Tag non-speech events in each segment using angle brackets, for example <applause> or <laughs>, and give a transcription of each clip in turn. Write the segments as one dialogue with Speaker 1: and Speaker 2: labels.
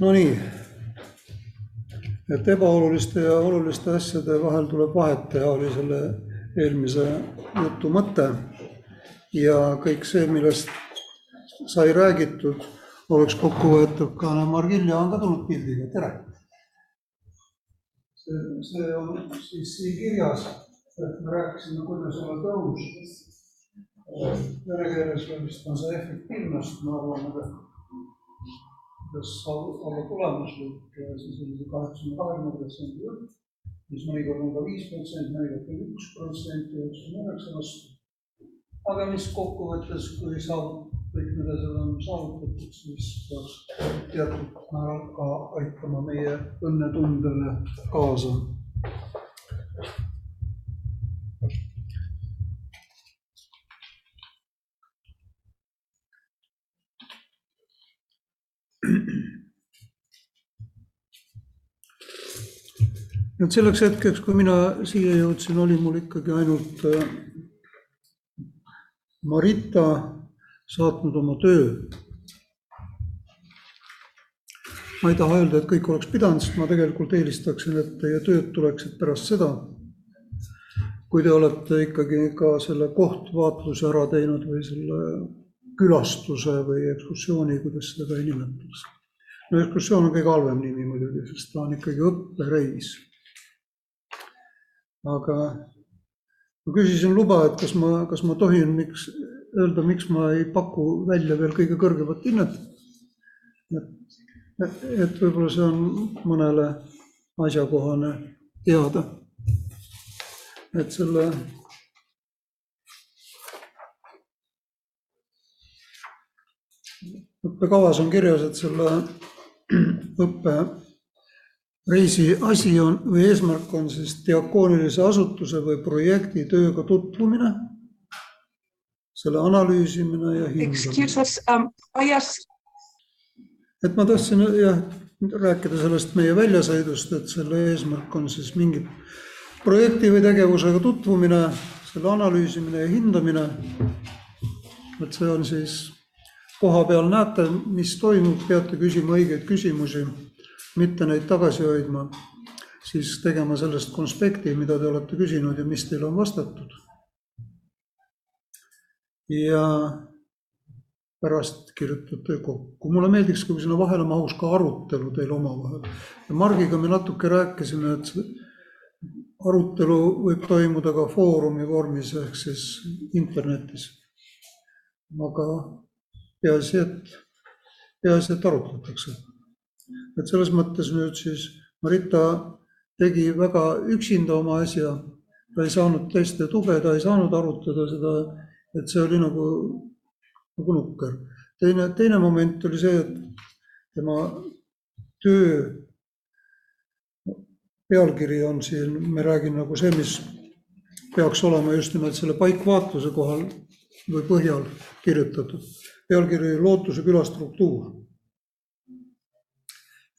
Speaker 1: Nonii, et ebaoluliste ja oluliste asjade vahel tuleb vahet teha, oli selle eelmise jutu mõte. ja kõik see, millest sai räägitud, oleks kokkuvõetav ka, Margilja on ka tulnud pildiga, tere. see, see on siis siin kirjas, et me rääkisime, kuidas olla tõhus. Vene keeles vist on see efektiivnost, ma arvan, aga kuidas olla tulemuslik, siis oli see kaheksakümne kahekümne protsendi jutt, mis mõnikord on ka viis protsenti, mõnikord on üks protsent üheksakümne üheksa vastu. aga mis kokkuvõttes, kui saab kõik need asjad on saavutatud, siis peaks teatud määral ka aitama meie õnnetundele kaasa et selleks hetkeks, kui mina siia jõudsin, oli mul ikkagi ainult äh, Marita saatnud oma töö. ma ei taha öelda, et kõik oleks pidanud, sest ma tegelikult eelistaksin, et teie tööd tuleksid pärast seda, kui te olete ikkagi ka selle kohtvaatluse ära teinud või selle külastuse või ekskursiooni, kuidas seda nimetaks. no ekskursioon on kõige halvem nimi muidugi, sest ta on ikkagi õppereis aga ma küsisin luba, et kas ma, kas ma tohin, miks, öelda, miks ma ei paku välja veel kõige kõrgemat hinnet. et, et võib-olla see on mõnele asjakohane teada. et selle õppekavas on kirjas, et selle <clears throat> õppe reisi asi on või eesmärk on siis diakoonilise asutuse või projekti tööga tutvumine, selle analüüsimine ja
Speaker 2: hindamine. Um,
Speaker 1: et ma tahtsin jah rääkida sellest meie väljasõidust, et selle eesmärk on siis mingi projekti või tegevusega tutvumine, selle analüüsimine ja hindamine. et see on siis koha peal näete, mis toimub, peate küsima õigeid küsimusi mitte neid tagasi hoidma, siis tegema sellest konspekti, mida te olete küsinud ja mis teile on vastatud. ja pärast kirjutate kokku. mulle meeldiks, kui sinna vahele mahuks ka arutelu teil omavahel. Margiga me natuke rääkisime, et arutelu võib toimuda ka foorumi vormis ehk siis internetis. aga peaasi, et, peaasi, et arutletakse et selles mõttes nüüd siis Marita tegi väga üksinda oma asja, ta ei saanud teiste tuge, ta ei saanud arutada seda, et see oli nagu, nagu nukker. teine, teine moment oli see, et tema töö pealkiri on siin, me räägime nagu see, mis peaks olema just nimelt selle paikvaatluse kohal või põhjal kirjutatud. pealkiri Lootuse küla struktuur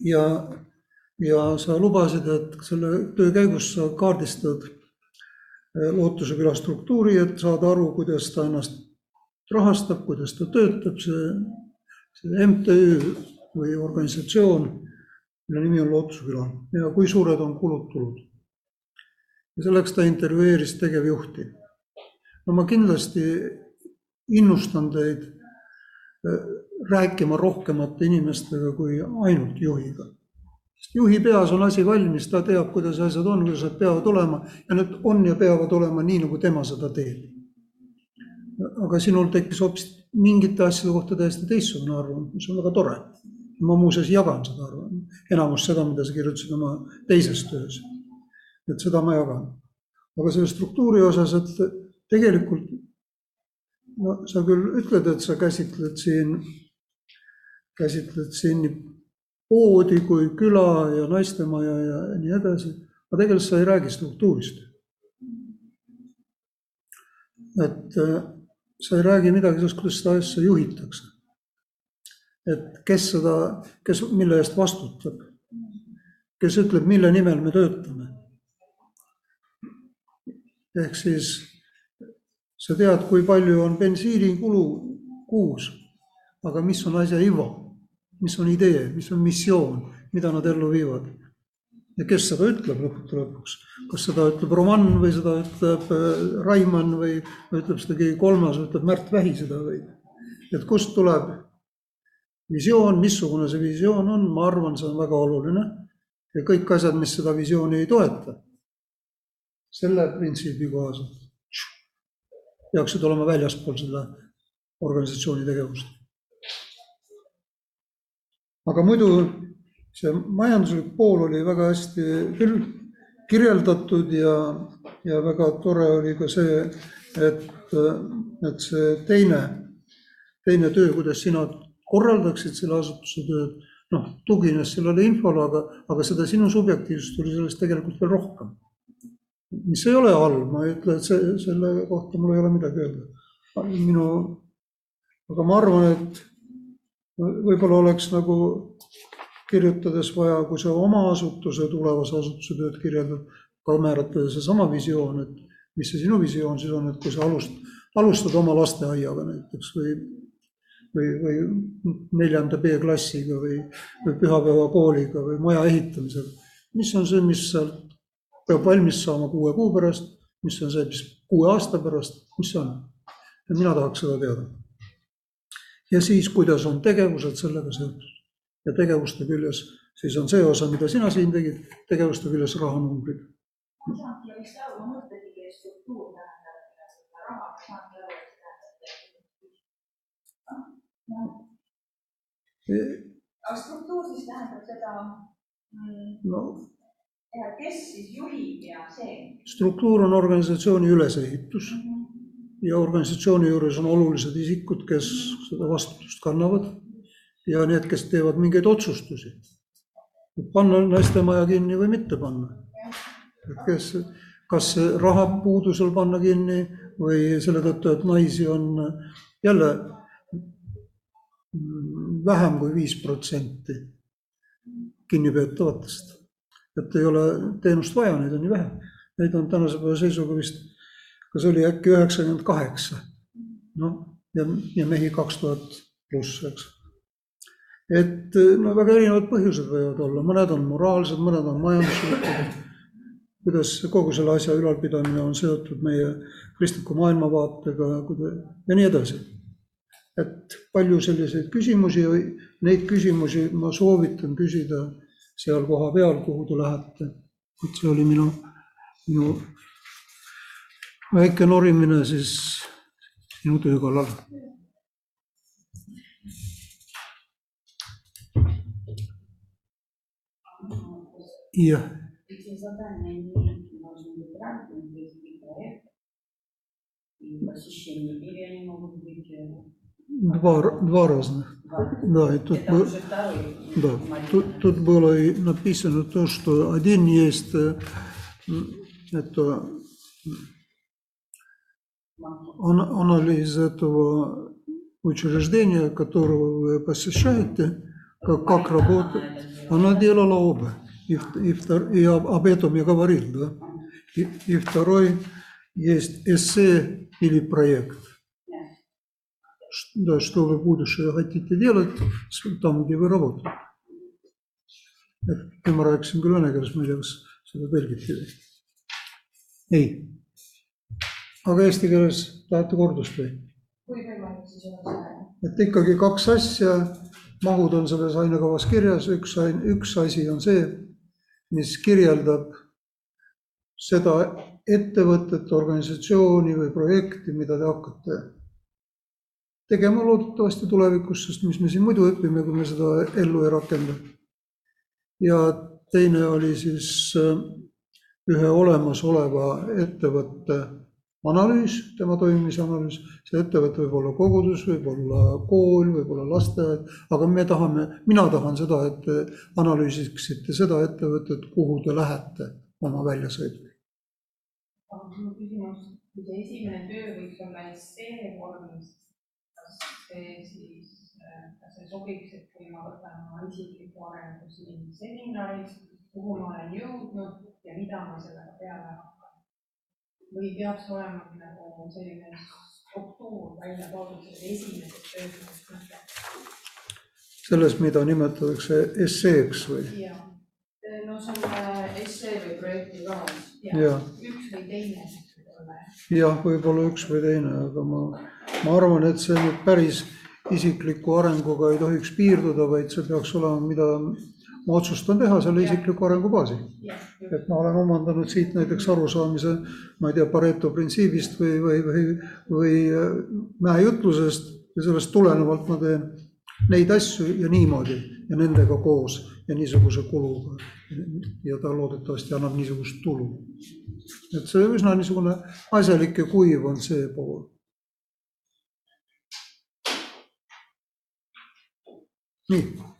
Speaker 1: ja, ja sa lubasid, et selle töö käigus sa kaardistad eh, Lootuse küla struktuuri, et saada aru, kuidas ta ennast rahastab, kuidas ta töötab, see, see MTÜ või organisatsioon, mille nimi on Lootuse küla ja kui suured on kulud-tulud. ja selleks ta intervjueeris tegevjuhti. no ma kindlasti innustan teid eh, rääkima rohkemate inimestega kui ainult juhiga. sest juhi peas on asi valmis, ta teab, kuidas asjad on, kuidas nad peavad olema ja need on ja peavad olema nii, nagu tema seda teeb. aga sinul tekkis hoopis mingite asjade kohta täiesti teistsugune arvamus, mis on väga tore. ma muuseas jagan seda arvamust, enamus seda, mida sa kirjutasid oma teises töös. et seda ma jagan. aga selle struktuuri osas, et tegelikult no sa küll ütled, et sa käsitled siin käsitled siin nii poodi kui küla ja naistemaja ja nii edasi, aga tegelikult sa ei räägi struktuurist. et äh, sa ei räägi midagi sellest, kuidas seda asja juhitakse. et kes seda, kes mille eest vastutab, kes ütleb, mille nimel me töötame. ehk siis sa tead, kui palju on bensiinikulu kuus, aga mis on asja iva mis on idee, mis on missioon, mida nad ellu viivad. ja kes seda ütleb lõppude lõpuks, kas seda ütleb Roman või seda ütleb äh, Raimann või ütleb seda keegi kolmas, ütleb Märt Vähi seda või. et kust tuleb visioon, missugune see visioon on, ma arvan, see on väga oluline. ja kõik asjad, mis seda visiooni ei toeta, selle printsiibi kohaselt peaksid olema väljaspool seda organisatsiooni tegevust. Aga muidu see majanduslik pool oli väga hästi küll kirjeldatud ja, ja väga tore oli ka see, et, et see teine, teine töö, kuidas sina korraldaksid selle asutuse tööd, noh, tugines sellele infole, aga, aga seda sinu subjektiivsust oli sellest tegelikult veel rohkem. mis ei ole halb, ma ei ütle, et see, selle kohta mul ei ole midagi öelda. minu, aga ma arvan, et võib-olla oleks nagu kirjutades vaja, kui sa oma asutuse, tulevase asutuse tööd kirjeldad, ka määratleda seesama visioon, et mis see sinu visioon siis on, et kui sa alust-, alustad oma lasteaiaga näiteks või või, või neljanda B-klassiga või, või pühapäevakooliga või maja ehitamisega. mis on see, mis sealt peab valmis saama kuue kuu pärast, mis on see, mis kuue aasta pärast, mis see on? mina tahaks seda teada. Ja siis, kuidas on tegevused sellega seotud ja tegevuste küljes, siis on see osa, mida sina siin tegid, tegevuste küljes rahanumbrid.
Speaker 2: ma saangi vist aru, ma mõtlesingi, et struktuur tähendab seda raha, ma saangi aru, et tähendab. aga struktuur siis tähendab seda mm,
Speaker 1: no
Speaker 2: ja kes siis juhib ja see
Speaker 1: struktuur on organisatsiooni ülesehitus
Speaker 2: mm. -hmm.
Speaker 1: Ja organisatsiooni juures on olulised isikud, kes seda vastutust kannavad ja need, kes teevad mingeid otsustusi. panna naistemaja kinni või mitte panna. kes, kas rahapuudusel panna kinni või selle tõttu, et naisi on jälle vähem kui viis protsenti kinnipeetavatest. et ei ole teenust vaja, neid on nii vähe. Neid on tänase päeva seisuga vist, kas oli äkki üheksakümmend kaheksa. noh, ja, ja mehi kaks tuhat pluss, eks et no väga erinevad põhjused võivad olla, mõned on moraalsed, mõned on majanduslikud. kuidas kogu selle asja ülalpidamine on seotud meie kristliku maailmavaatega ja nii edasi. et palju selliseid küsimusi, neid küsimusi ma soovitan küsida seal kohapeal, kuhu te lähete. et see oli minu, minu väike norimine siis sinu töö kallal. jah. Два, два разных. Да, и тут,
Speaker 3: был,
Speaker 1: да, тут, тут было и написано то, что один есть, э, это м, это ан- анализ этого учреждения, которого вы посещаете, как, как работает. Она делала оба. И, и, втор- и об, об этом я говорил, да. И, и второй есть эссе или проект. Да, что вы будущее хотите делать там, где вы работаете. et ma rääkisin küll vene keeles, ma ei tea. Aga eesti keeles tahate kordust või?
Speaker 2: kui võimalik, siis oleks
Speaker 1: et ikkagi kaks asja, mahud on selles ainekavas kirjas, üks, üks asi on see, mis kirjeldab seda ettevõtet, organisatsiooni või projekti, mida te hakkate tegema loodetavasti tulevikus, sest mis me siin muidu õpime, kui me seda ellu ei rakenda. ja teine oli siis äh, ühe olemasoleva ettevõtte analüüs, tema toimimise analüüs, see ettevõte võib olla kogudus, võib olla kool, võib olla lasteaed, aga me tahame, mina tahan seda, et te analüüsiksite seda ettevõtet, kuhu te lähete oma väljasõidul.
Speaker 4: aga minu küsimus, kui see esimene töö võiks olla essee vormis, kas see siis, kas see sobiks, et kui ma võtan oma isikliku arengu siin seminaris, kuhu ma olen jõudnud ja mida ma sellega peale hakkan? Või peab see olema nagu selline struktuur välja toodud selles esimeses töös?
Speaker 1: selles, mida nimetatakse esseeks või?
Speaker 4: no see on essee või projekti
Speaker 1: Jaa.
Speaker 4: üks või teine
Speaker 1: jah, võib-olla üks või teine, aga ma, ma arvan, et see nüüd päris isikliku arenguga ei tohiks piirduda, vaid see peaks olema, mida ma otsustan teha selle isikliku arengu baasil.
Speaker 4: jah,
Speaker 1: et ma olen omandanud siit näiteks arusaamise, ma ei tea, Pareto printsiibist või, või, või, või äh, mäejutlusest ja sellest tulenevalt ma teen neid asju ja niimoodi ja nendega koos ja niisuguse kuluga. ja ta loodetavasti annab niisugust tulu. et see üsna niisugune asjalik ja kuiv on see pool. nii,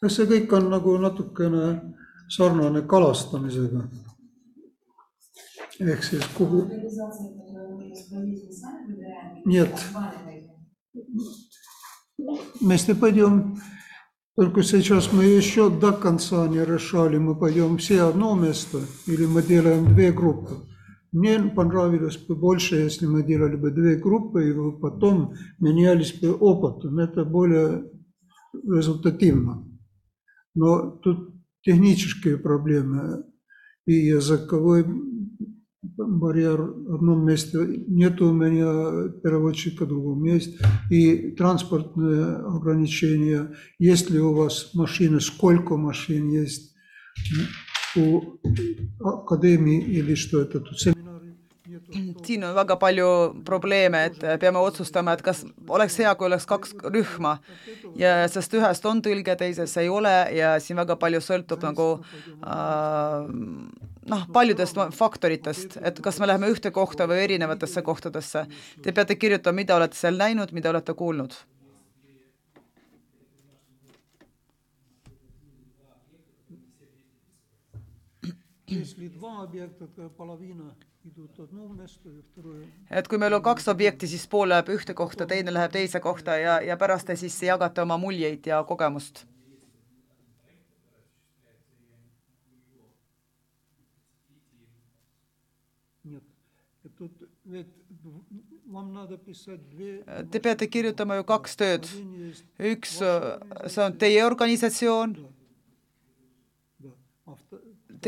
Speaker 1: kas see kõik on nagu natukene sarnane kalastamisega? ehk siis kuhu, nii et вместе пойдем, только сейчас мы еще до конца не решали, мы пойдем все одно место или мы делаем две группы. Мне понравилось бы больше, если мы делали бы две группы и потом менялись бы опытом. Это более результативно. Но тут технические проблемы. И языковой барьер в одном месте, нет у меня переводчика в другом есть, и транспортные ограничения, есть ли у вас машины, сколько машин есть у академии или что это? тут.
Speaker 5: Siin on väga palju probleeme, et peame otsustama, et kas oleks hea, kui oleks kaks rühma ja sest ühest on tõlge, teises ei ole ja siin väga palju sõltub nagu äh, noh, paljudest faktoritest, et kas me läheme ühte kohta või erinevatesse kohtadesse. Te peate kirjutama, mida olete seal näinud, mida olete kuulnud
Speaker 1: Если два объекта, то половина идут в одно место и второе. <clears throat>
Speaker 5: et kui meil on kaks objekti, siis pool läheb ühte kohta, teine läheb teise kohta ja, ja pärast te siis jagate oma muljeid ja kogemust.
Speaker 1: Нет. И Тут ведь вам надо писать две.
Speaker 5: Te peate kirjutama ju kaks tööd.
Speaker 1: Один есть,
Speaker 5: üks, see on teie organisatsioon,
Speaker 1: да. А вто-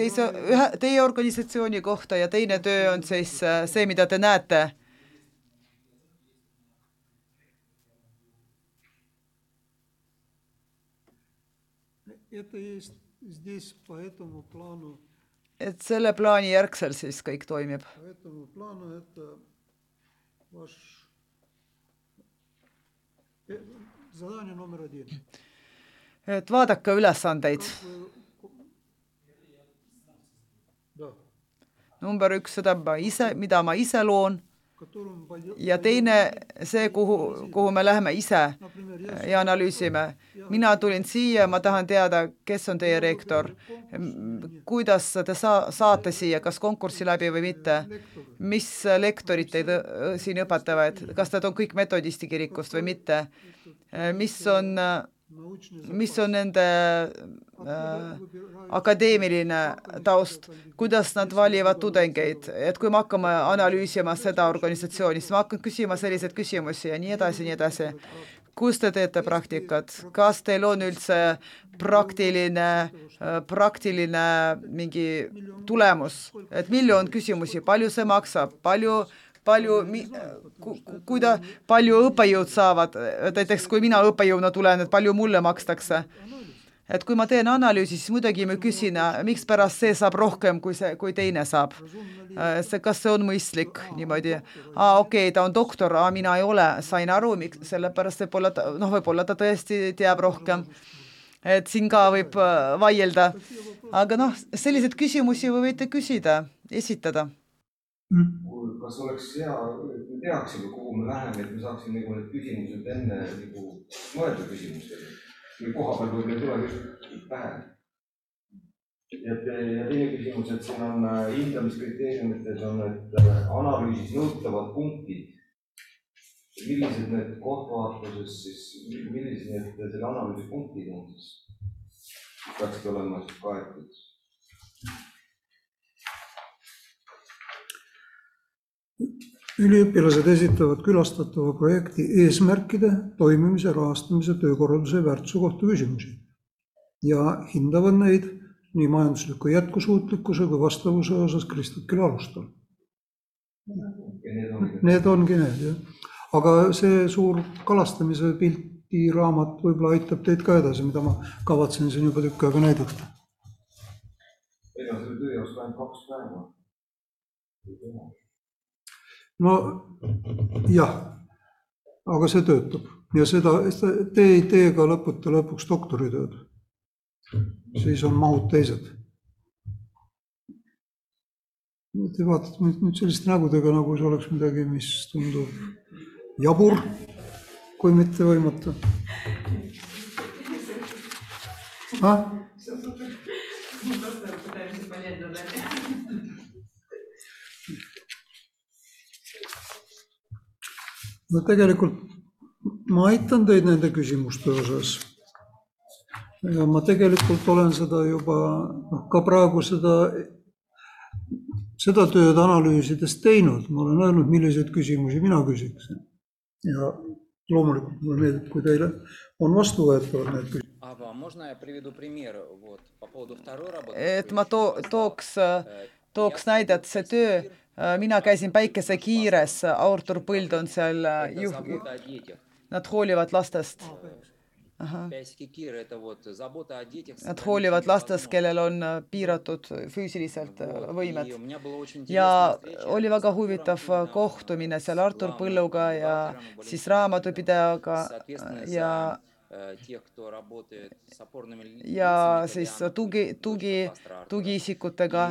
Speaker 5: teise, ühe, teie organisatsiooni kohta ja teine töö on siis äh, see, mida te näete et selle plaani järgsel siis kõik toimib. et vaadake ülesandeid. number üks, seda ma ise, mida ma ise loon. Ja teine see, kuhu, kuhu me läheme ise ja analüüsime. mina tulin siia, ma tahan teada, kes on teie rektor, kuidas te saa-, saate siia, kas konkursi läbi või mitte, mis lektorid teid äh, siin õpetavad, kas nad on kõik metodisti kirikust või mitte, äh, mis on, mis on nende akadeemiline taust, kuidas nad valivad tudengeid, et kui me hakkame analüüsima seda organisatsiooni, siis ma hakkan küsima selliseid küsimusi ja nii edasi, nii edasi. kus te teete praktikat, kas teil on üldse praktiline, praktiline mingi tulemus, et miljon küsimusi, palju see maksab, palju palju, ku, ku, kuida-, palju õppejõud saavad, näiteks kui mina õppejõuna tulen, et palju mulle makstakse et kui ma teen analüüsi, siis muidugi ma küsin, mikspärast see saab rohkem kui see, kui teine saab. see, kas see on mõistlik niimoodi? aa, okei okay,, ta on doktor, aa, mina ei ole, sain aru, miks, sellepärast võib-olla ta, noh, võib-olla ta tõesti teab rohkem. et siin ka võib äh, vaielda. aga noh, selliseid küsimusi või võite küsida, esitada.
Speaker 6: kas oleks hea, et me teaksime, kuhu me läheme, et me saaksime nagu need küsimused enne nagu mõelda küsimustele või koha peal võib-olla ei tule just pähe. ja, ja teine küsimus, et siin on äh, hindamiskriteeriumites on need äh, analüüsis nõutavad punktid. millised need kohtvaatuses siis, millised need selle analüüsi punktid on siis, peaksid olema siis kaetud?
Speaker 1: Üliõpilased esitavad külastatava projekti eesmärkide, toimimise, rahastamise, töökorralduse ja väärtuse kohta küsimusi ja hindavad neid nii majandusliku jätkusuutlikkuse kui vastavuse osas kristlikele alustele.
Speaker 6: ja need ongi
Speaker 1: Need jah. aga see suur kalastamise pildiraamat võib-olla aitab teid ka edasi, mida ma kavatsen siin juba tükk aega näidata.
Speaker 6: meil on selle töö jaoks ainult kaks päeva.
Speaker 1: No jah, aga see töötab ja seda, te ei tee ka lõppude lõpuks doktoritööd. siis on mahud teised. Te vaatate mind nüüd selliste nägudega, nagu see oleks midagi, mis tundub jabur, kui mitte võimatu. ah? no tegelikult ma aitan teid nende küsimuste osas. ja ma tegelikult olen seda juba, noh ka praegu seda, seda tööd analüüsides teinud, ma olen öelnud, milliseid küsimusi mina küsiksin. ja loomulikult mulle meeldib, kui teile on vastuvõetavad need küsimused.
Speaker 5: et ma to-, tooks, tooks näidet, see töö Äh, mina käisin päikesekiires, Artur Põld on seal äh,
Speaker 7: juh-,
Speaker 5: nad hoolivad lastest. Nad hoolivad lastest, kellel on äh, piiratud füüsiliselt võimed. ja oli väga huvitav kohtumine seal Artur Põlluga ja siis raamatupidajaga ja ja siis tugi, tugi, tugiisikutega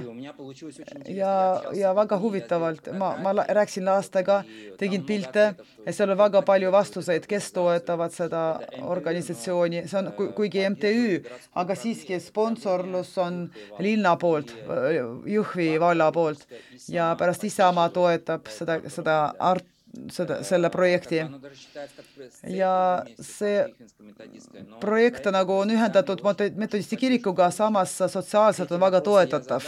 Speaker 5: ja, ja väga huvitavalt, ma, ma rääkisin lastega, tegin pilte. ja seal on väga palju vastuseid, kes toetavad seda organisatsiooni, see on kuigi MTÜ, aga siiski sponsorlus on linna poolt, Jõhvi valla poolt. ja pärast Isamaa toetab seda, seda art-, seda, selle projekti. Ja see projekt nagu on ühendatud mete- metodisti kirikuga, samas sotsiaalselt on väga toetatav.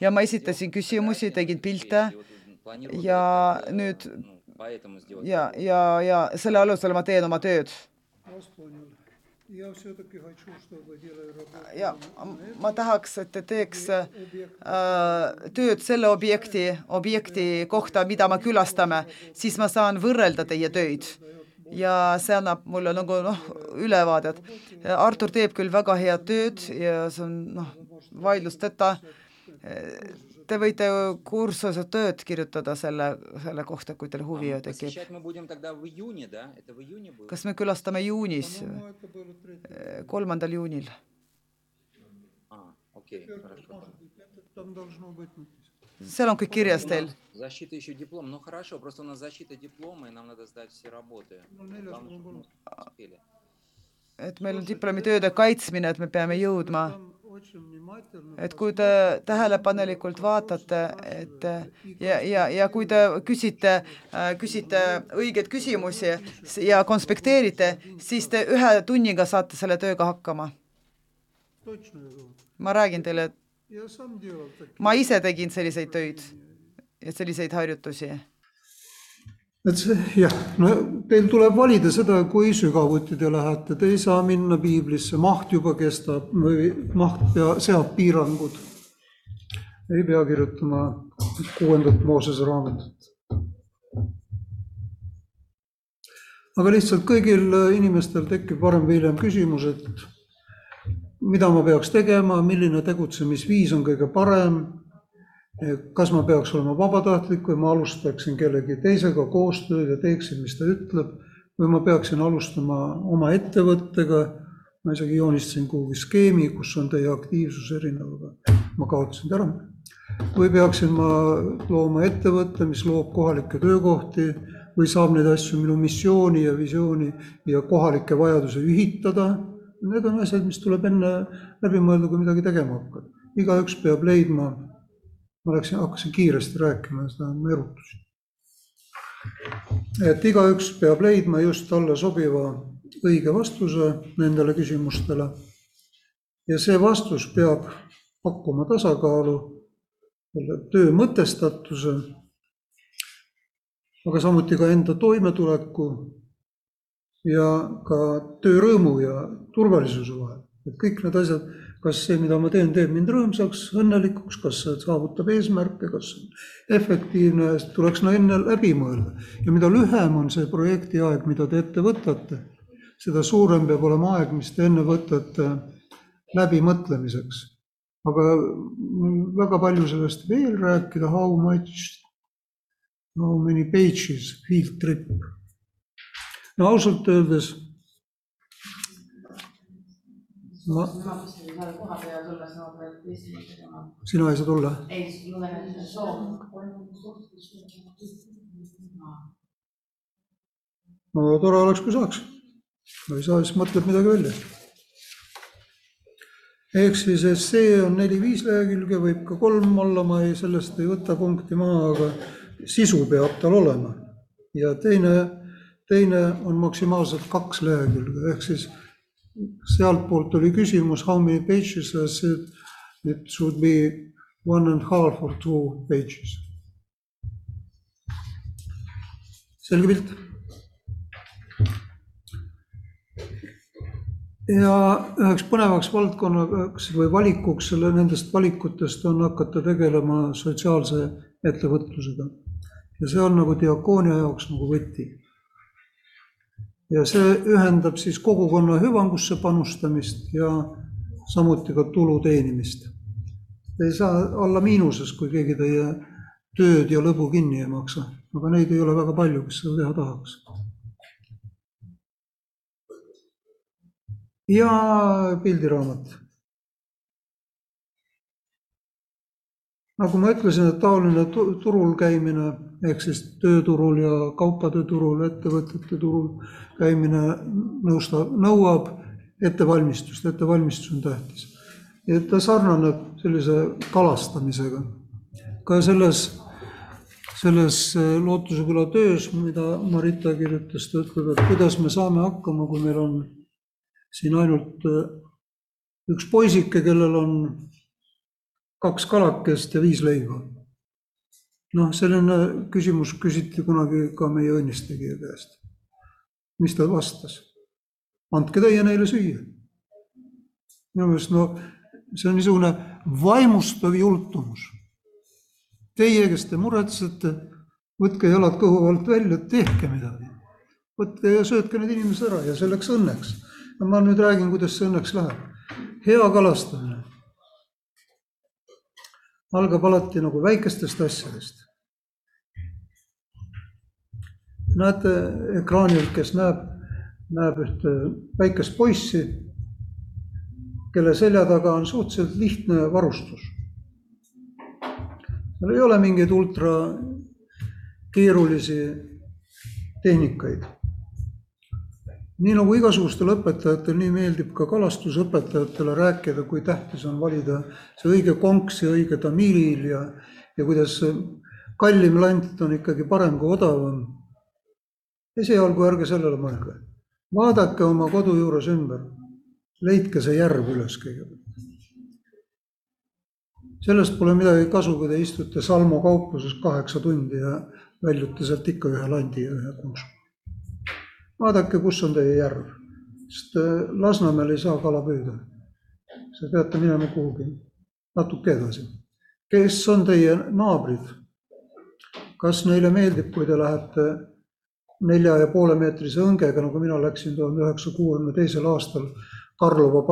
Speaker 5: ja ma esitasin küsimusi, tegin pilte ja nüüd ja, ja, ja selle alusel ma teen oma tööd. Ja ma tahaks, et te teeks äh, tööd selle objekti, objekti kohta, mida me külastame, siis ma saan võrrelda teie töid ja see annab mulle nagu noh, ülevaadet. Artur teeb küll väga head tööd ja see on noh, vaidlusteta Te võite kursuse tööd kirjutada selle, selle kohta, kui teil huvi tekib.
Speaker 7: Посещать мы будем тогда в июне, да? Это в июне будет?
Speaker 5: kas me külastame juunis, kolmandal juunil?
Speaker 7: А, окей, хорошо.
Speaker 5: seal on kõik kirjas teil.
Speaker 7: Защита еще диплом. Ну хорошо, просто у нас защита диплома, и нам надо сдать все работы. Главное, чтобы мы успели.
Speaker 5: et meil on diplomitööde kaitsmine, et me peame jõudma et kui te tähelepanelikult vaatate, et ja, ja, ja kui te küsite, küsite õigeid küsimusi ja konspekteerite, siis te ühe tunniga saate selle tööga hakkama. ma räägin teile, et ma ise tegin selliseid töid ja selliseid harjutusi
Speaker 1: et see jah, no teil tuleb valida seda, kui sügavuti te lähete, te ei saa minna piiblisse, maht juba kestab või maht pea, seab piirangud. ei pea kirjutama kuuendat Moosese raamatut. aga lihtsalt kõigil inimestel tekib varem või hiljem küsimus, et mida ma peaks tegema, milline tegutsemisviis on kõige parem kas ma peaks olema vabatahtlik või ma alustaksin kellegi teisega koostööd ja teeksin, mis ta ütleb, või ma peaksin alustama oma ettevõttega, ma isegi joonistasin kuhugi skeemi, kus on teie aktiivsus erinev, aga ma kaotasin ta ära. või peaksin ma looma ettevõtte, mis loob kohalikke töökohti või saab neid asju minu missiooni ja visiooni ja kohalikke vajadusi ühitada. Need on asjad, mis tuleb enne läbi mõelda, kui midagi tegema hakkad. igaüks peab leidma ma läksin, hakkasin kiiresti rääkima, seda ma erutasin. et igaüks peab leidma just talle sobiva õige vastuse nendele küsimustele. ja see vastus peab pakkuma tasakaalu selle töö mõtestatuse aga samuti ka enda toimetuleku ja ka töörõõmu ja turvalisuse vahel. et kõik need asjad, kas see, mida ma teen, teeb mind rõõmsaks, õnnelikuks, kas see saavutab eesmärke, kas see on efektiivne, tuleks no enne läbi mõelda. ja mida lühem on see projekti aeg, mida te ette võtate, seda suurem peab olema aeg, mis te enne võtate läbimõtlemiseks. aga väga palju sellest veel rääkida, how much, how many pages, field trip. no ausalt öeldes ma,
Speaker 3: ma mõtlesin, et sa koha peal tulla sama projekti esimese tegema.
Speaker 1: sina ei saa tulla?
Speaker 3: ei, mul on soov.
Speaker 1: no tore oleks, kui saaks. kui ei saa, siis mõtled midagi välja. ehk siis essee on neli-viis lehekülge, võib ka kolm olla, ma ei, sellest ei võta punkti maha, aga sisu peab tal olema. ja teine, teine on maksimaalselt kaks lehekülge, ehk siis sealtpoolt oli küsimus, how many pages, I said it should be one and half or two pages. selge pilt. ja üheks põnevaks valdkonnaks või valikuks selle, nendest valikutest on hakata tegelema sotsiaalse ettevõtlusega. ja see on nagu diakoonia jaoks nagu võti ja see ühendab siis kogukonna hüvangusse panustamist ja samuti ka tulu teenimist. ei saa olla miinuses, kui keegi teie tööd ja lõbu kinni ei maksa, aga neid ei ole väga palju, kes seda teha tahaks. ja pildiraamat. Nagu ma ütlesin, et taoline turul käimine ehk siis tööturul ja kaupade turul, ettevõtete turul käimine nõustab, nõuab ettevalmistust, ettevalmistus on tähtis. et ta sarnaneb sellise kalastamisega. ka selles, selles Lootuse küla töös, mida Marita kirjutas, ta ütleb, et kuidas me saame hakkama, kui meil on siin ainult üks poisike, kellel on kaks kalakest ja viis leiba noh, selline küsimus küsiti kunagi ka meie õnnistegija käest. mis ta vastas? andke teie neile süüa. minu meelest no see on niisugune vaimustav jultumus. Teie, kes te muretsete, võtke jalad kõhu alt välja, tehke midagi. võtke ja söötke need inimesed ära ja see läks õnneks. ma nüüd räägin, kuidas see õnneks läheb. hea kalastamine algab alati nagu väikestest asjadest. näete ekraanilt, kes näeb, näeb ühte väikest poissi, kelle selja taga on suhteliselt lihtne varustus. seal ei ole mingeid ultra keerulisi tehnikaid nii nagu igasugustel õpetajatel, nii meeldib ka kalastusõpetajatele rääkida, kui tähtis on valida see õige konks ja õige tamiil ja, ja kuidas kallim lant on ikkagi parem kui odavam. esialgu ärge sellele mõelge. vaadake oma kodu juures ümber. leidke see järv üles kõigepealt. sellest pole midagi kasu, kui te istute Salmo kaupluses kaheksa tundi ja väljute sealt ikka ühe landi ja ühe konksu vaadake, kus on teie järv, sest äh, Lasnamäel ei saa kala püüda. Te peate minema kuhugi natuke edasi. kes on teie naabrid? kas neile meeldib, kui te lähete nelja ja poole meetrise õngega, nagu mina läksin tuhande üheksasaja kuuekümne teisel aastal Karlova,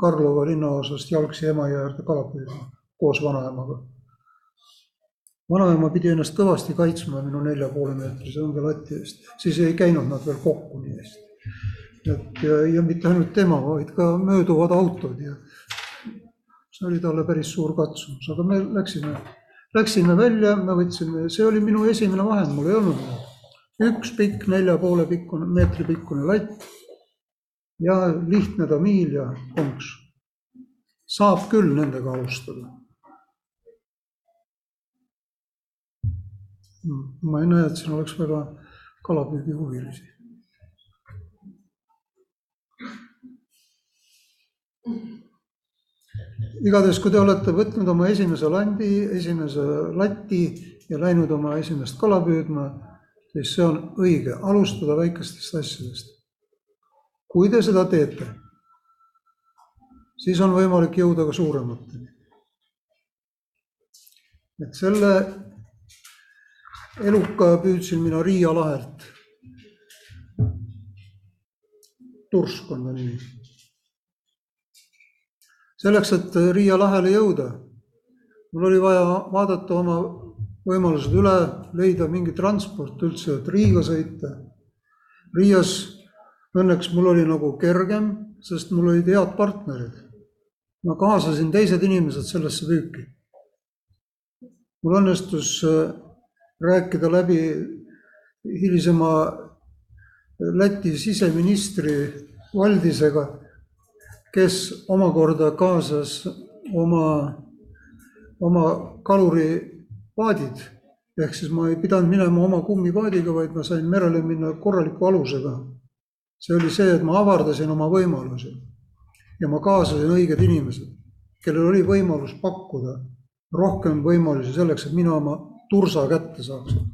Speaker 1: Karlova linnaosast jalgsi Emajõe äärde kala püüdma koos vanaemaga vanaema pidi ennast kõvasti kaitsma minu nelja poole meetrise õngelati eest, siis ei käinud nad veel kokku nii hästi. et ja, ja mitte ainult tema, vaid ka mööduvad autod ja see oli talle päris suur katsumus, aga me läksime, läksime välja, me võtsime, see oli minu esimene vahend, mul ei olnud üks pikk nelja poole pikkune, meetri pikkune latt ja lihtne tamiil ja konks. saab küll nendega alustada ma ei näe, et siin oleks väga kalapüügihuvilisi. igatahes, kui te olete võtnud oma esimese landi, esimese lati ja läinud oma esimest kala püüdma, siis see on õige, alustada väikestest asjadest. kui te seda teete, siis on võimalik jõuda ka suuremateni. et selle eluka püüdsin mina Riia lahelt. Tursk on ta nimi. selleks, et Riia lahele jõuda, mul oli vaja vaadata oma võimalused üle, leida mingi transport üldse, et Riiga sõita. Riias õnneks mul oli nagu kergem, sest mul olid head partnerid. ma kaasasin teised inimesed sellesse püüki. mul õnnestus äh, rääkida läbi hilisema Läti siseministri Valdisega, kes omakorda kaasas oma, oma kaluripaadid. ehk siis ma ei pidanud minema oma kummipaadiga, vaid ma sain merele minna korraliku alusega. see oli see, et ma avardasin oma võimalusi ja ma kaasasin õiged inimesed, kellel oli võimalus pakkuda rohkem võimalusi selleks, et mina oma tursa kätte saaksin.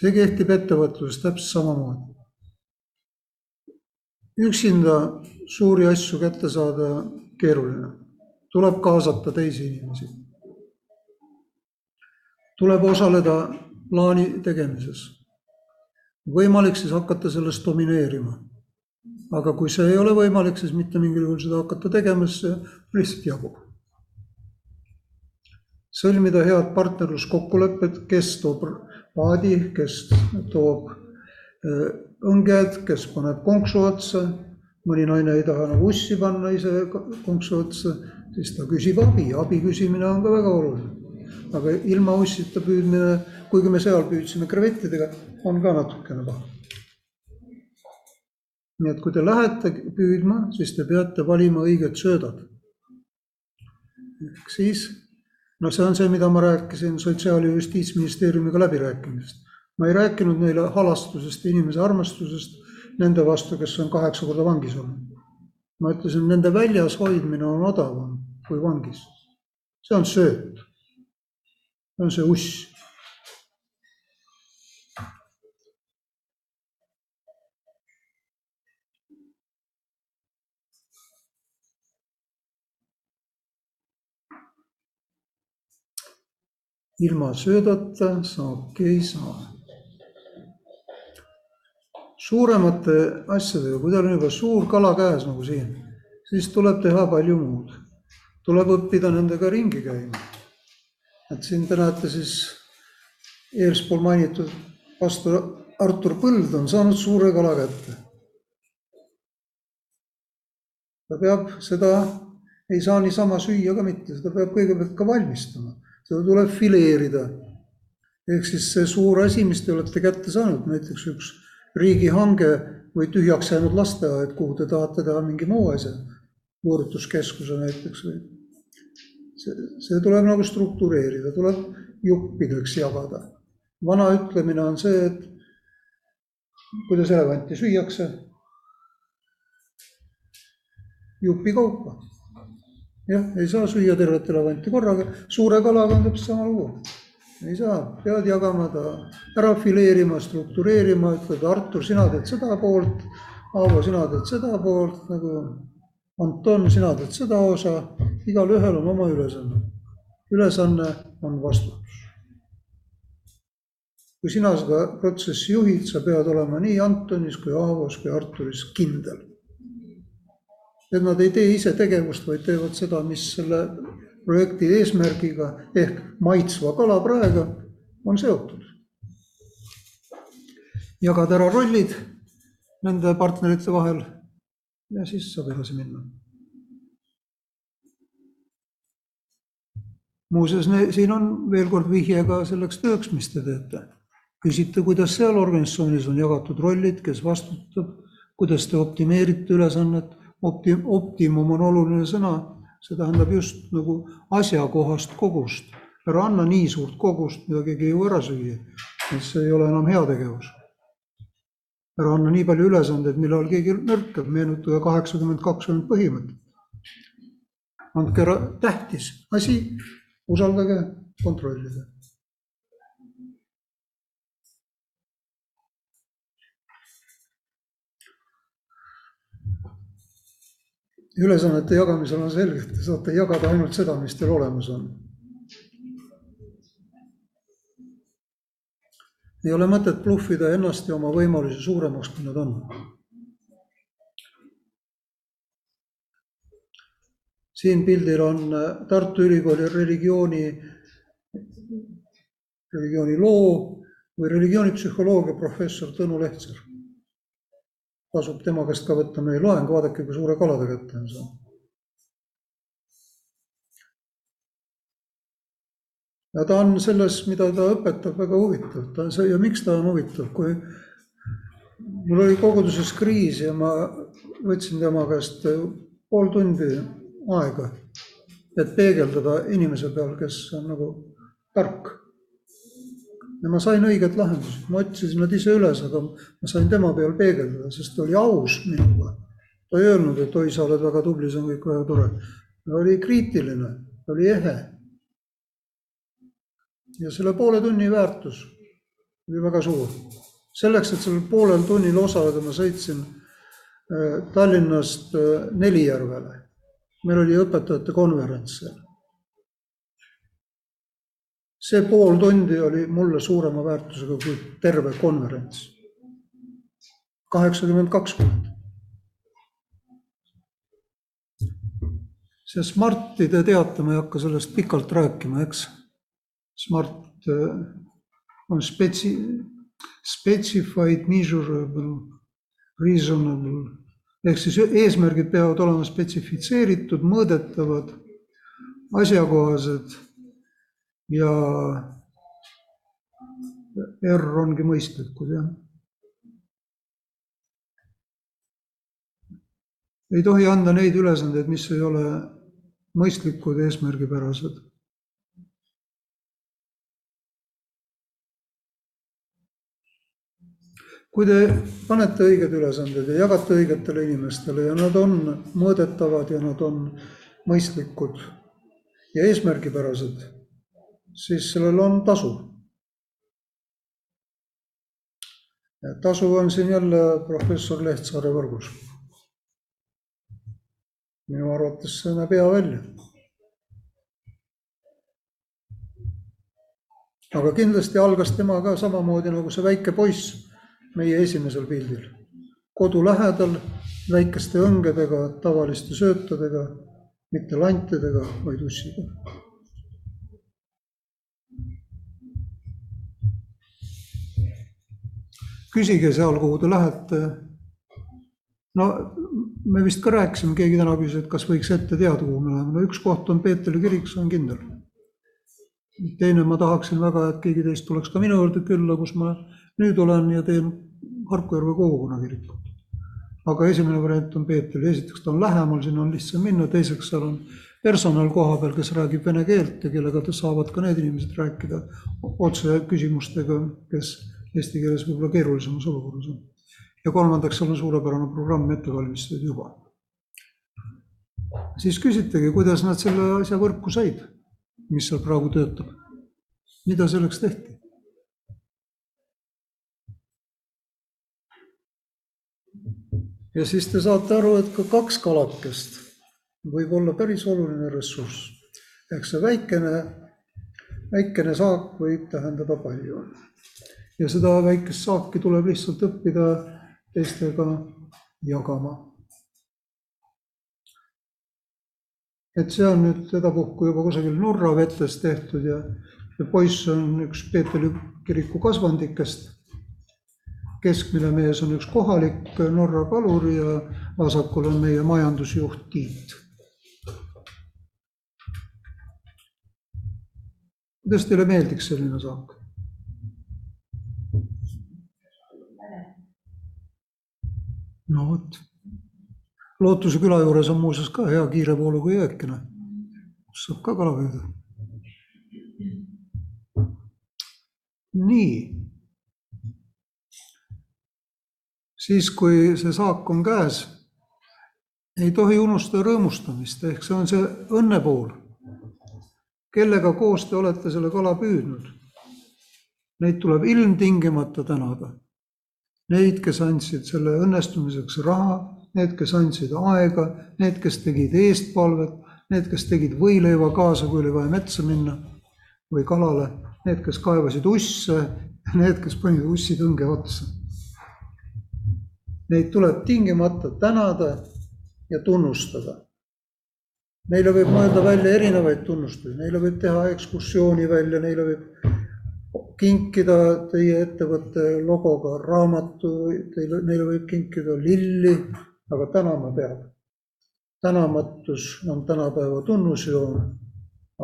Speaker 1: see kehtib ettevõtluses täpselt samamoodi. üksinda suuri asju kätte saada keeruline, tuleb kaasata teisi inimesi. tuleb osaleda plaani tegemises. võimalik siis hakata sellest domineerima. aga kui see ei ole võimalik, siis mitte mingil juhul seda hakata tegema, sest see lihtsalt jagub sõlmida head partnerluskokkulepped, kes toob paadi, kes toob õnged, kes paneb konksu otsa. mõni naine ei taha nagu ussi panna ise konksu otsa, siis ta küsib abi, abi küsimine on ka väga oluline. aga ilma ussita püüdmine, kuigi me seal püüdsime krevettidega, on ka natukene paha. nii et kui te lähete püüdma, siis te peate valima õiged söödad. ehk siis no see on see, mida ma rääkisin Sotsiaal- ja Justiitsministeeriumiga läbirääkimisest. ma ei rääkinud neile halastusest ja inimese armastusest nende vastu, kes on kaheksa korda vangis olnud. ma ütlesin, nende väljas hoidmine on odavam kui vangis. see on sööt. see on see uss. Ilma söödata saaki ei saa. suuremate asjadega, kui teil on juba suur kala käes nagu siin, siis tuleb teha palju muud. tuleb õppida nendega ringi käima. et siin te näete siis eelspool mainitud pastor Artur Põld on saanud suure kala kätte. ta peab seda, ei saa niisama süüa ka mitte, seda peab kõigepealt ka valmistama seda tuleb fileerida. ehk siis see suur asi, mis te olete kätte saanud, näiteks üks riigihange või tühjaks jäänud lasteaed, kuhu te tahate teha mingi muu asja, võõrutuskeskuse näiteks või. see, see tuleb nagu struktureerida, tuleb juppideks jagada. vana ütlemine on see, et kuidas elevanti süüakse, jupikaupa jah, ei saa süüa tervet elevanti korraga, suure kalaga on täpselt sama lugu. ei saa, pead jagama ta ära fileerima, struktureerima, ütled Artur, sina teed seda poolt, Aavo, sina teed seda poolt nagu. Anton, sina teed seda osa, igalühel on oma ülesanne. ülesanne on vastutus. kui sina seda protsessi juhid, sa pead olema nii Antonis kui Aavos kui Arturis kindel et nad ei tee ise tegevust, vaid teevad seda, mis selle projekti eesmärgiga ehk maitsva kalapraega on seotud. jagada ära rollid nende partnerite vahel ja siis saab edasi minna. muuseas, siin on veel kord vihje ka selleks tööks, mis te teete. küsite, kuidas seal organisatsioonis on jagatud rollid, kes vastutab, kuidas te optimeerite ülesannet opti-, optimum on oluline sõna, see tähendab just nagu asjakohast kogust. ära anna nii suurt kogust, mida keegi ei jõua ära süüa, et see ei ole enam heategevus. ära anna nii palju ülesandeid, millal keegi nõrkab, meenutage kaheksakümmend kakskümmend põhimõtet. andke ära tähtis asi, usaldage, kontrollida ülesannete jagamisel on selge, et te saate jagada ainult seda, mis teil olemas on. ei ole mõtet bluffida ennast ja oma võimalusi suuremaks, kui nad on. siin pildil on Tartu Ülikooli religiooni, religiooniloo või religioonipsühholoogia professor Tõnu Lehtser tasub tema käest ka võtta meie loeng, vaadake, kui suure kalade kätte on saanud. ja ta on selles, mida ta õpetab, väga huvitav, ta on see ja miks ta on huvitav, kui mul oli koguduses kriis ja ma võtsin tema käest pool tundi aega, et peegeldada inimese peal, kes on nagu tark ja ma sain õiged lahendused, ma otsisin nad ise üles, aga ma sain tema peal peegeldada, sest ta oli aus minuga. ta ei öelnud, et oi, sa oled väga tubli, see on kõik väga tore. ta oli kriitiline, ta oli ehe. ja selle poole tunni väärtus oli väga suur. selleks, et sellel poolel tunnil osaleda, ma sõitsin äh, Tallinnast äh, Nelijärvele. meil oli õpetajate konverents seal see pool tundi oli mulle suurema väärtusega kui terve konverents. kaheksakümmend kaks kuud. see Smarti te teate, ma ei hakka sellest pikalt rääkima, eks. Smart äh, on spetsi-, specified, measurable, reasonable ehk siis eesmärgid peavad olema spetsifitseeritud, mõõdetavad, asjakohased ja R ongi mõistlikud, jah. ei tohi anda neid ülesandeid, mis ei ole mõistlikud eesmärgipärased. kui te panete õiged ülesanded ja jagate õigetele inimestele ja nad on mõõdetavad ja nad on mõistlikud ja eesmärgipärased siis sellel on tasu. tasu on siin jälle professor Lehtsaare võrgus. minu arvates see näeb hea välja. aga kindlasti algas tema ka samamoodi nagu see väike poiss meie esimesel pildil. kodu lähedal, väikeste õngedega, tavaliste söötadega, mitte lantidega, vaid ussiga küsige seal, kuhu te lähete. no me vist ka rääkisime, keegi täna küsis, et kas võiks ette teada, kuhu me läheme, no üks koht on Peetri kirik, see on kindel. teine, ma tahaksin väga, et keegi teist tuleks ka minu juurde külla, kus ma nüüd olen ja teen Harku Järve kogukonna kirikut. aga esimene variant on Peeter, esiteks ta on lähemal, sinna on lihtsam minna, teiseks seal on personal koha peal, kes räägib vene keelt ja kellega saavad ka need inimesed rääkida otse küsimustega, kes eesti keeles võib-olla keerulisemas olukorras on. ja kolmandaks, seal on suurepärane programm ette valmistatud juba. siis küsitegi, kuidas nad selle asja võrku said, mis seal praegu töötab. mida selleks tehti? ja siis te saate aru, et ka kaks kalakest võib olla päris oluline ressurss. ehk see väikene, väikene saak võib tähendada palju ja seda väikest saaki tuleb lihtsalt õppida teistega jagama. et see on nüüd sedapuhku juba kusagil Norra vetes tehtud ja, ja poiss on üks Peetri kiriku kasvandikest. keskmine mees on üks kohalik Norra kalur ja vasakul on meie majandusjuht Tiit. kuidas teile meeldiks selline saak? No vot. Lootuse küla juures on muuseas ka hea kiire vooluga jõekene, kus saab ka kala püüda. nii. siis, kui see saak on käes, ei tohi unustada rõõmustamist, ehk see on see õnne pool. kellega koos te olete selle kala püüdnud? Neid tuleb ilmtingimata tänada neid, kes andsid selle õnnestumiseks raha, need, kes andsid aega, need, kes tegid eestpalvet, need, kes tegid võileiva kaasa, kui oli vaja metsa minna või kalale, need, kes kaevasid usse, need, kes panid ussitõnge otsa. Neid tuleb tingimata tänada ja tunnustada. Neile võib mõelda välja erinevaid tunnustusi, neile võib teha ekskursiooni välja, neile võib kinkida teie ettevõtte logoga raamatu, teile, neile võib kinkida lilli, aga tänama peab. tänamatus on tänapäeva tunnusjoon,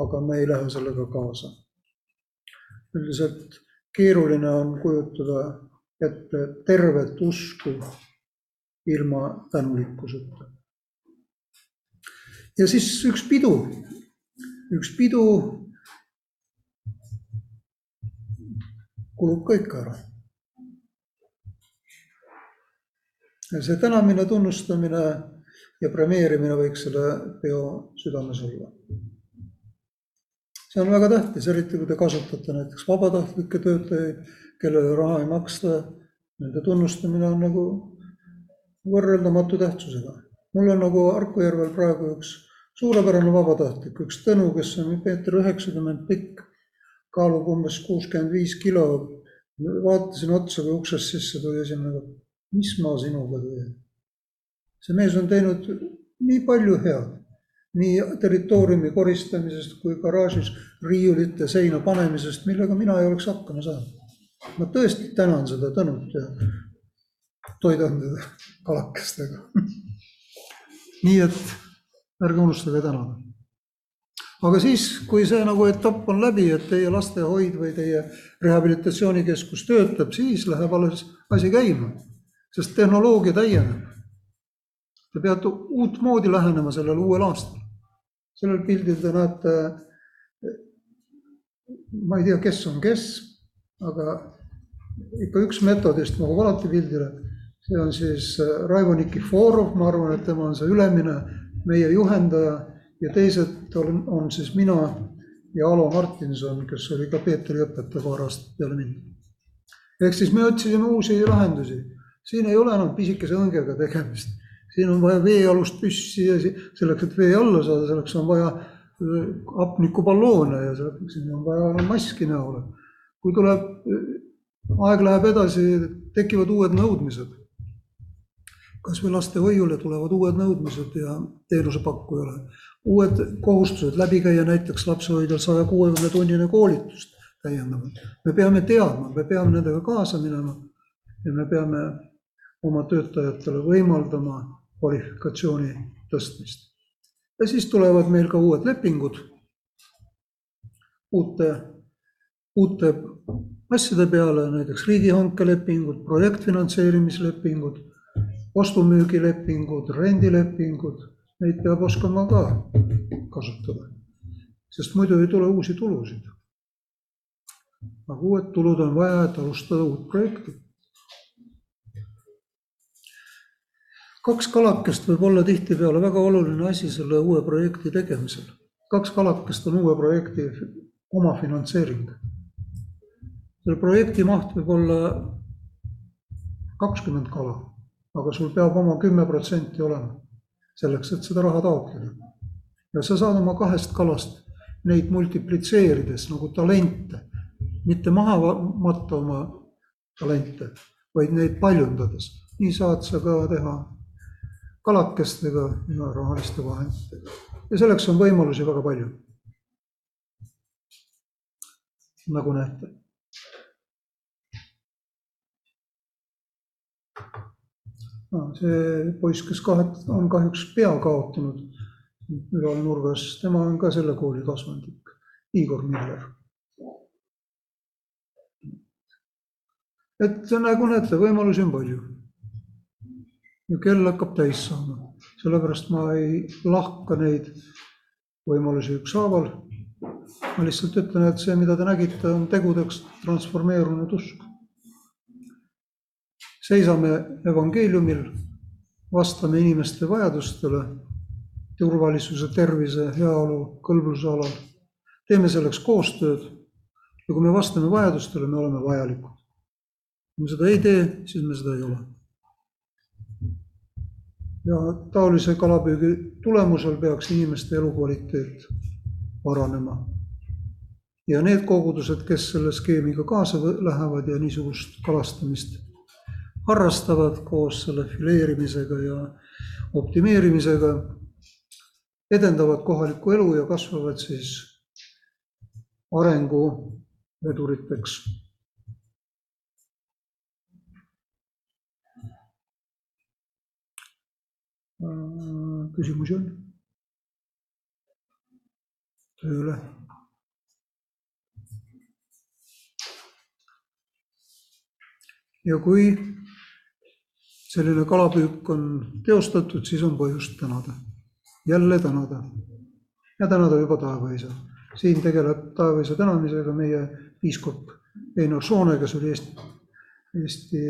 Speaker 1: aga me ei lähe sellega kaasa. üldiselt keeruline on kujutada ette tervet usku ilma tänulikkuseta. ja siis üks pidu, üks pidu kulub kõik ära. ja see tänamine, tunnustamine ja premeerimine võiks selle peo südames olla. see on väga tähtis, eriti kui te kasutate näiteks vabatahtlikke töötajaid, kellele raha ei maksta. Nende tunnustamine on nagu võrreldamatu tähtsusega. mul on nagu Harku järvel praegu üks suurepärane vabatahtlik, üks Tõnu, kes on meeter üheksakümmend pikk, kaalub umbes kuuskümmend viis kilo. vaatasin otsa, kui uksest sisse tuli esimene kord, mis ma sinuga teen. see mees on teinud nii palju head, nii territooriumi koristamisest kui garaažis riiulite seina panemisest, millega mina ei oleks hakkama saanud. ma tõesti tänan seda Tõnut ja toidan teda kalakestega. <laughs> nii et ärge unustage tänada. Aga siis, kui see nagu etapp on läbi, et teie lastehoid või teie rehabilitatsioonikeskus töötab, siis läheb alles asi käima, sest tehnoloogia täieneb. Te peate uutmoodi lähenema sellele uuel aastal. sellel pildil te näete, ma ei tea, kes on kes, aga ikka üks metodist mahub alati pildile see on siis äh, Raivo Nikiforov, ma arvan, et tema on see ülemine, meie juhendaja ja teised on, on siis mina ja Alo Martinson, kes oli ka Peetri õpetaja paar aastat peale mind. ehk siis me otsisime uusi lahendusi, siin ei ole enam pisikese õngega tegemist, siin on vaja veealust püssi ja selleks, et vee alla saada, selleks on vaja äh, hapnikuballoone ja selleks on vaja maski näole. kui tuleb, äh, aeg läheb edasi, tekivad uued nõudmised kasvõi lastehoiule tulevad uued nõudmised ja teenusepakkujale. uued kohustused läbi käia näiteks lapsehoidjal saja kuuekümne tunnine koolitust täiendavalt. me peame teadma, me peame nendega kaasa minema ja me peame oma töötajatele võimaldama kvalifikatsiooni tõstmist. ja siis tulevad meil ka uued lepingud uute, uute asjade peale, näiteks riigihankelepingud, projektfinantseerimislepingud ostu-müügilepingud, rendilepingud, neid peab oskama ka kasutada. sest muidu ei tule uusi tulusid. aga uued tulud on vaja, et alustada uut projekti. kaks kalakest võib olla tihtipeale väga oluline asi selle uue projekti tegemisel. kaks kalakest on uue projekti omafinantseering. selle projekti maht võib olla kakskümmend kala aga sul peab oma kümme protsenti olema selleks, et seda raha taotleda. ja sa saad oma kahest kalast neid multiplitseerides nagu talente, mitte maha matta oma talente, vaid neid paljundades. nii saad sa ka teha kalakestega ja rahaliste vahenditega. ja selleks on võimalusi väga palju. nagu näete no, see poiss, kes kahet-, on kahjuks pea kaotanud üleval nurgas, tema on ka selle kooli kasvandik, Igor Miller. et nagu näete, võimalusi on palju. ja kell hakkab täis saama, sellepärast ma ei lahka neid võimalusi ükshaaval. ma lihtsalt ütlen, et see, mida te nägite, on tegudeks transformeerunud usk seisame evangeeliumil, vastame inimeste vajadustele turvalisuse, tervise, heaolu, kõlbluse alal. teeme selleks koostööd ja kui me vastame vajadustele, me oleme vajalikud. kui me seda ei tee, siis me seda ei ole. ja taolise kalapüügi tulemusel peaks inimeste elukvaliteet paranema. ja need kogudused, kes selle skeemiga kaasa lähevad ja niisugust kalastamist harrastavad koos selle fileerimisega ja optimeerimisega, edendavad kohalikku elu ja kasvavad siis arenguveduriteks. Küsimusi on? tööle. ja kui selline kalapüük on teostatud, siis on põhjust tänada, jälle tänada ja tänada juba taevaisa. siin tegeleb taevaisa tänamisega meie piiskop Einar Soone, kes oli Eesti, Eesti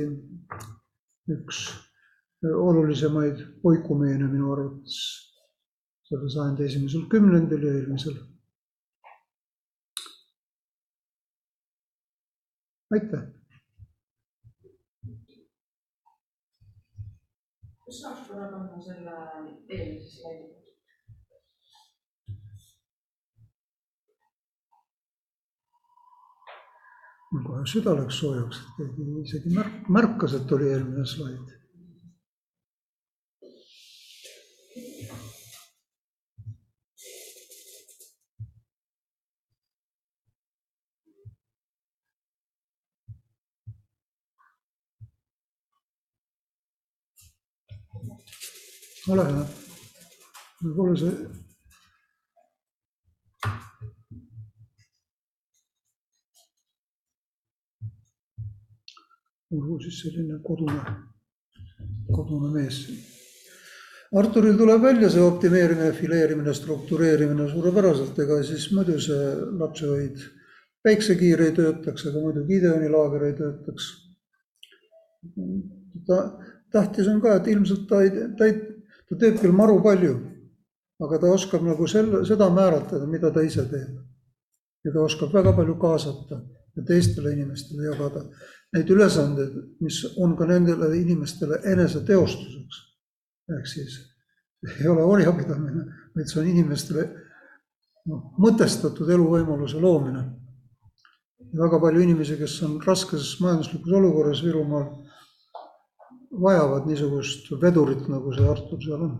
Speaker 1: üks olulisemaid oikumeene minu arvates selle sajandi esimesel kümnendil ja eelmisel. aitäh!
Speaker 2: Kas saaks korra panna selle eelmise slaidi?
Speaker 1: mul kohe süda läks soojaks, et keegi isegi märk-, märkas, et oli eelmine slaid. Ole hea, võib-olla see olgu siis selline kodune, kodune mees. Arturil tuleb välja see optimeerimine, fileerimine, struktureerimine suurepäraselt, ega siis muidu see lapsehoid päiksekiir ei töötaks, ega muidu Gideoni laager ei töötaks. ta, tähtis on ka, et ilmselt ta ei, ta ei, ta teeb küll maru palju, aga ta oskab nagu selle, seda määratleda, mida ta ise teeb. ja ta oskab väga palju kaasata ja teistele inimestele jagada neid ülesandeid, mis on ka nendele inimestele eneseteostuseks. ehk siis ei ole orjapidamine, vaid see on inimestele noh, mõtestatud eluvõimaluse loomine. väga palju inimesi, kes on raskes majanduslikus olukorras Virumaal, vajavad niisugust vedurit, nagu see Artur seal on